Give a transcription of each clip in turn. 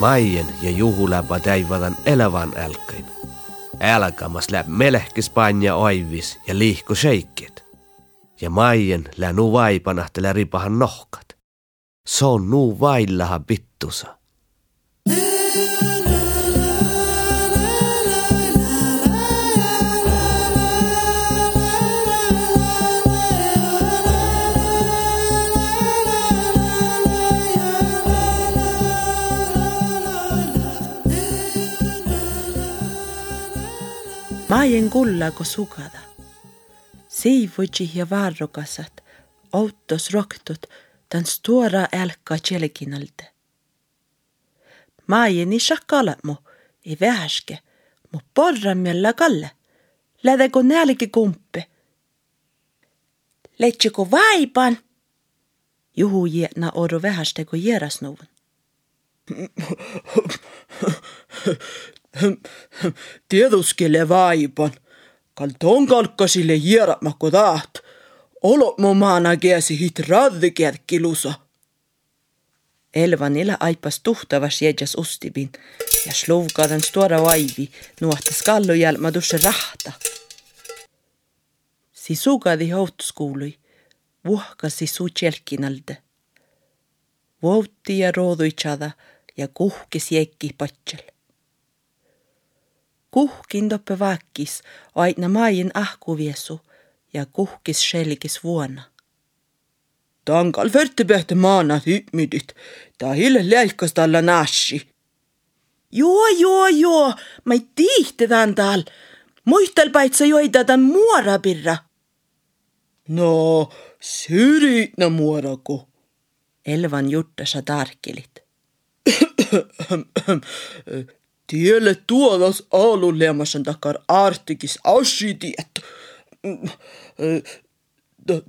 Maien ja juhuläpä täivadan elävän älkäin. Älkämas läp melehkis panja oivis ja liihku sheikkit. Ja Maien lää nuu vaipanahtele ripahan nohkat. Se on nuu vaillaha bittusa. Maien kullago sugada. Siivuji ja varrokasat, autos roktut, tan stora älka tjelkinalde. Maien i shakkalat mu, i vähäske, mu porramjalla kalle. Lädeko nälki kumpi. Letsiko vaipan? Juhu jietna oru vähästeko jierasnuvun. Tieduskele vaipan. Kal ton kalkkasille hieramako taht. Olo mu maana kiesi hit raddi kerkkilusa. Elvanilla aipas tuhtavas jädjas ustipin ja sluvkadan stora vaivi nuohtas kallu jälma dusse rahta. Si sugadi hautuskuului, vuhkasi su tjelkinalde. Voutti ja rooduitsada ja kuhkis jekki patsel. Kuhkin toppe vaakis aina maajin ahkuviesu ja kuhkis selkis vuonna. Tankal värtipehte maana hymydit. Ta hille läikas talla nashi. Joo, joo, joo, ma ei tihti tämän tal. Muistel paitsa joida tämän muorapirra. No, syrjitnä muorako. Elvan juttasa tarkkelit. Tielle tuodas aaluleemasan takar artikis asitiet.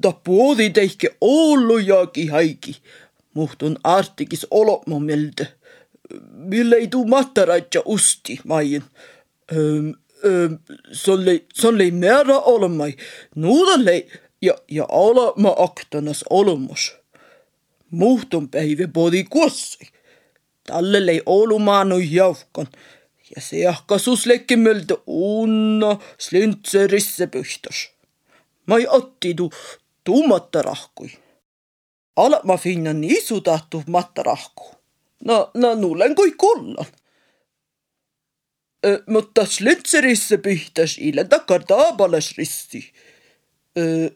Ta puoli teihke ollujaaki haiki. Muhtun artikis olopmo miltä. Mille ei tuu mattaraitja usti, maien. Solle, solle määrä olemai. Nuudalle ja, ja olema aktanas olemus. Muhtun päivä podi kuossai. Talle lei olumaanu jaukon ja se ahkasus lekkimöltä unna slintserisse pyhtös. Ma ei otti tu tuumatta rahkui. Ala ma finna niisu tahtu matta rahku. No, no nuulen kui kullan. Ö, mutta slintserisse pyhtäs ilen takar taabalas risti. Ö,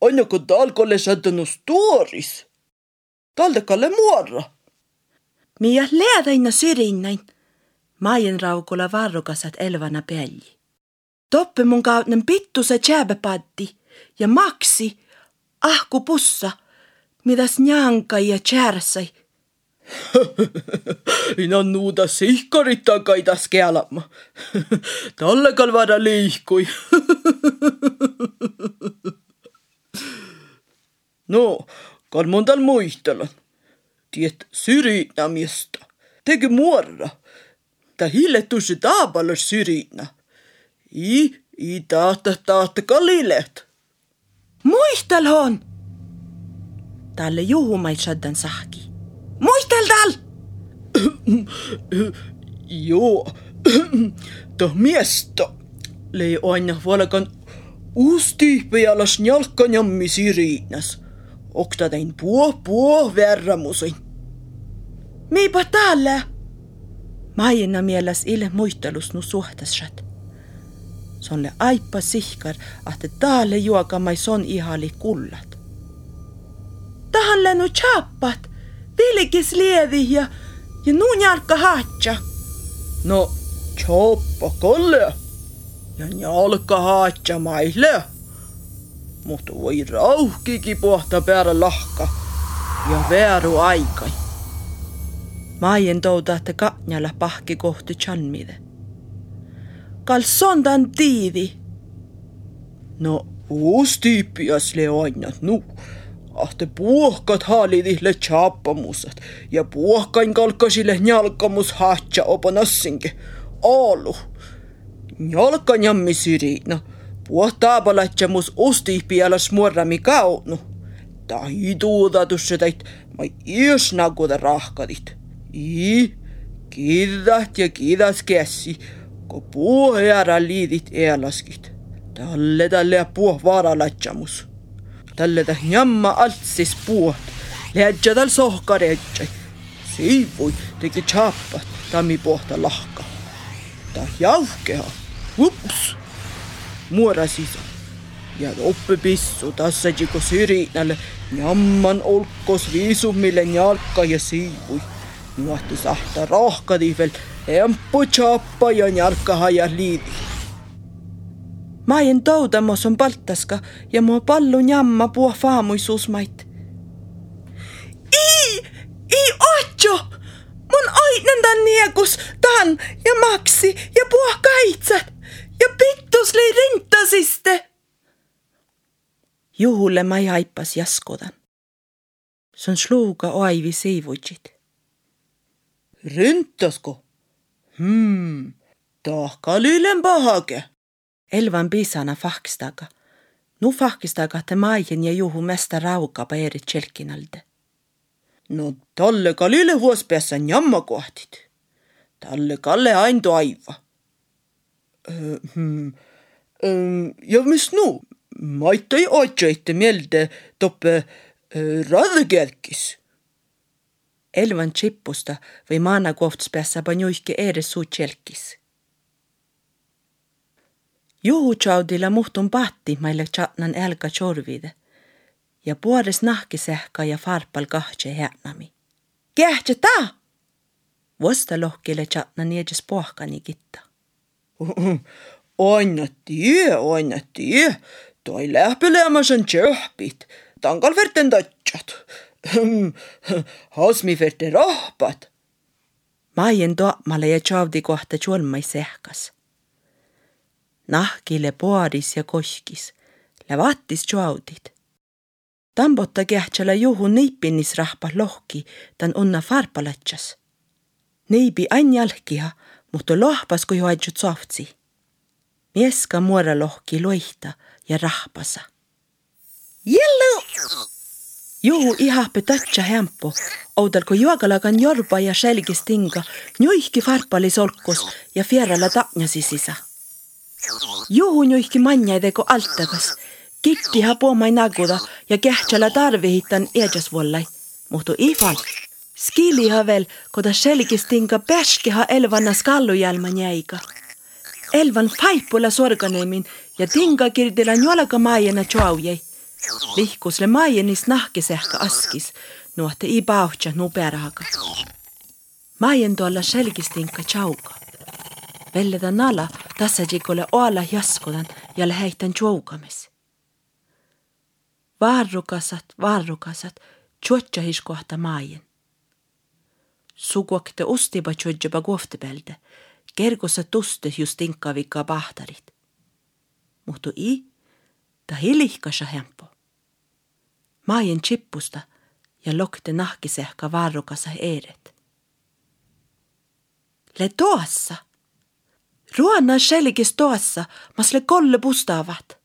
on joku talkolle satanus tuoris. Taldekalle muorra. Mia leedaina syrinnain. Maien raukulla varrukasat elvana pelli. Toppe mun kautnen pittuse tjääbepatti ja maksi ahku pussa, midas njanka ja tjärsai. Ina nuuda sihkarit takaitas kealama. Talle kalvada liihkui. no, kal mun yhtiöt syrjinnämiestä tegi muorra. Ta hille tusi taapalla syrjinnä. I, i taata taata kalilet. Muistelhon! Tälle juhu mai shaddan sahki. Muistel tal! Joo, ta miestä. Lei aina valkan usti pealas njalkanjammi syrjinnäs. Okta tein puo puo verramusin. Miipa täällä? Maijina mieles ille muistelus nu suhtasat. Sonle aippa sihkar, ahte taalle juokamai son ihali kullat. Tahan lennu chappat, vilkis lievi ja, ja nuun jalka haatsa. No, choppa kolle. Ja njalka haatsa maille. Mutta voi rauhkikin pohta päällä lahka. Ja vääru aikai. Maien toudahte katjalla pahki kohti chanmide. Kalsondan tiivi. No, uus tyyppias leoinnat nu. Ahte puohkat haalidille chappamusat ja puohkain kalkkasille njalkamus haatsa opanassinke. Aalu. Njalkanjammi syrina. Puhtaapalatjamus ustiipialas muorrami kaunu. Ta hiduudatus täit, ma ios naguda rahkadit. I, Kiidat ja kiidas käsi, kun puhe ära liidit ealaskit. Talle talle puh varalatjamus. Talle ta njamma altsis puht, lähtja tal sohka rätsai. Siivui tegi tšaapat tammi pohta lahka. Ta jauhkeha, ups, muora sisa. Ja oppipissu tässä jiko syriinalle njamman olkos viisumille njalka ja siivui. Nuohti sahta rohkadi veel emppu tšaapa ja njalkaha ja liidi. Ma en toudamos on paltaska ja mua pallu njamma puo faamuisuusmait. I, i otjo! Mun oitnen niekus tan ja maksi ja puo kaitsat ja pittus lõi rintasiste. Juhulle ma jaipas jaskodan. Se on sluuga oivi seivutsit. Rintasko? Hmm, tahka lüllen pahake. Elvan piisana fahkistaga. Nu fahkistaga te maien ja juhu mesta rauga paeri tšelkinalde. No talle ka lülle huos peassa njamma kohtid. Talle kalle aindu aiva. Hmm. Ja mis nu? Maita ei otsaita meelde toppe radkeelkis. Elvan chippusta või maana kohtus päässä panjuihki eres suu tšelkis. Juhutsaudilla muhtun pahti maille chatnan älka chorvide ja puores nahkisähka ja farpal kahtse häänami. Kähtsä ta! Vasta lohkille chatnan edes pohkani kitta. Aina tie. Toi lähpelemäsen tjöhpit. Tankal verten tatsat. Hasmi verten rahpat. Maien toamalle ja tšaudi kohta tjolmai sähkas. Nahkile puadis ja koskis, levatis tšaudid. Tambotta kähtsala juhu neipinis rahpa lohki, tan unna farpalatsas. Neibi ain jalkiha, mutta lohpas kui hoidjut sohtsi. Mieska muora lohki loihta ja rahpasa. Jellu! Juhu ihahpe tatsa hämpu, oudalko juogalagan jorba ja selgis tinga, njuihki farpali solkus ja fierrala taknjasi sisa. Juhu njuihki manjaideko altakas, kikkiha puomai naguda ja kähtsala tarvihitan eedjasvollai, muhtu ifal. Skiliha veel, koda selgis tinga pärskiha elvana skallujälman jäiga. Elvan faipula sorganemin ja tinga kirdila njualaga maajana tšaujäi. Lihkusle maajenis nahkisehka askis, nuohte i pauhtja nu peraga. Maajen tuolla selgis tinka tšauga. Velleda nala tassajikole oala jaskudan ja läheitan tšaugamis. Varrukasat, varrukasat, tšotšahis kohta maajen. Suguakte ustiba tšotšaba kohta pealde kergussa tuste just inkavika pahtarit. Muhtu i, ta hilihkasa hempo. Maajen chippusta ja lokte nahkisehka varrukasa eeret. Le tuossa. Ruona selgis tuossa, mas le kolle pustavat.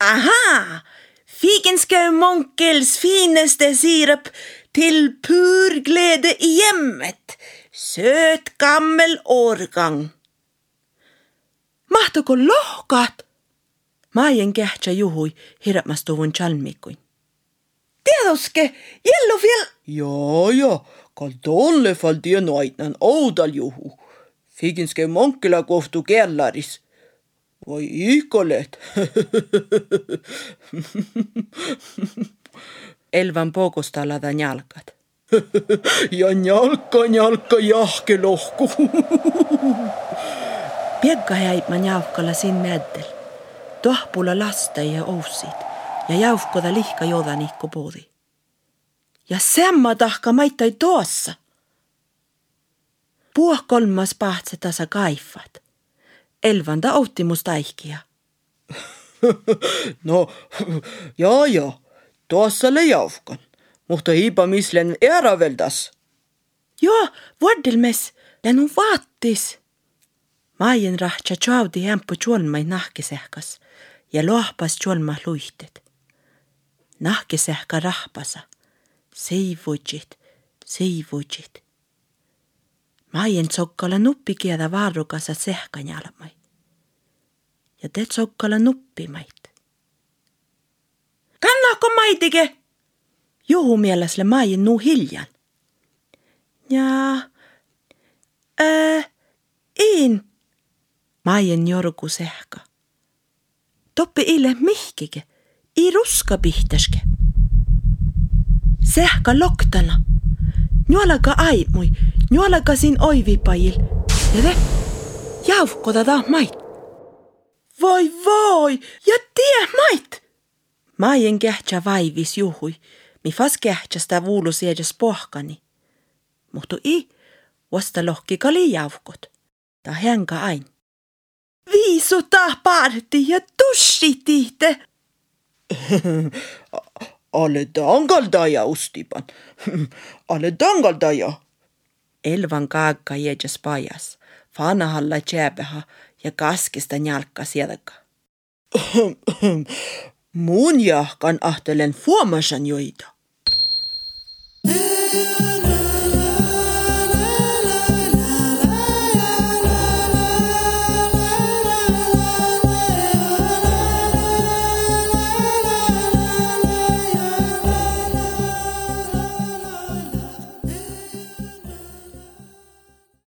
Ahaa, figenskö monkels fineste siirap till pur glädje i hjemmet. Söt gammel årgång. Mahtuko lohkat? Maien kähtsä juhui hirmastuvun chalmikuin. Tiedoske, jellu vielä. Ja, ja, kal tolle fall tienu aitnan oudal juhu. Figinske monkila kohtu kellaris. Vai ihkolet. Elvan poukustalla jalkat. ja njalka, njalka jahke lohku. Piekka jäi ma jauhkalla siin mäddel. Tohpula lasta ja ousid ja jauhkoda lihka joodanikku poodi. Ja semma tahka maitai tuossa. Puoh kolmas pahtse tasa kaifat. Elvanda outimus taihkia. no, ja, ja, tuossa le jauhkan mutta hiipa mislen äraveldas. Joo, vuodelmes, lännu vaattis. Maien rahtsa tšaudi ämpu tšolmai nahkisehkas ja lohpas tšolma luihtet. Nahkisehka rahpasa, seivudžit, seivudžit. Maien tsokkala nuppi kiedä varrukassa sehkanjalmai. Ja te tsokkala nuppimait. Kannako maitige? Juhu mielesle maien nuu hiljan. Ja... Ää, in. Maien jorgu sehka. Toppi ille mihkike, i ruska pihtäske. Sehka loktana. Nuolaka aimui, nuolaka sin oivipajil. Ja te, jauhkoda ta mait. Voi voi, ja tie mait. Maien kähtsä vaivis juhui, mi fas kähtsästä vuulu siedes pohkani. Mutta i, vasta lohki kali jauhkot. Ta hänka ain. Viisuta parti ja sussit ihte? ale tangaldaja ustipan, ale tangaldaja. Elvan kaaka jädes pajas, vanahalla jääpäha ja kaskista njalka sielaka. Mun jahkan ahtelen huomasan joita.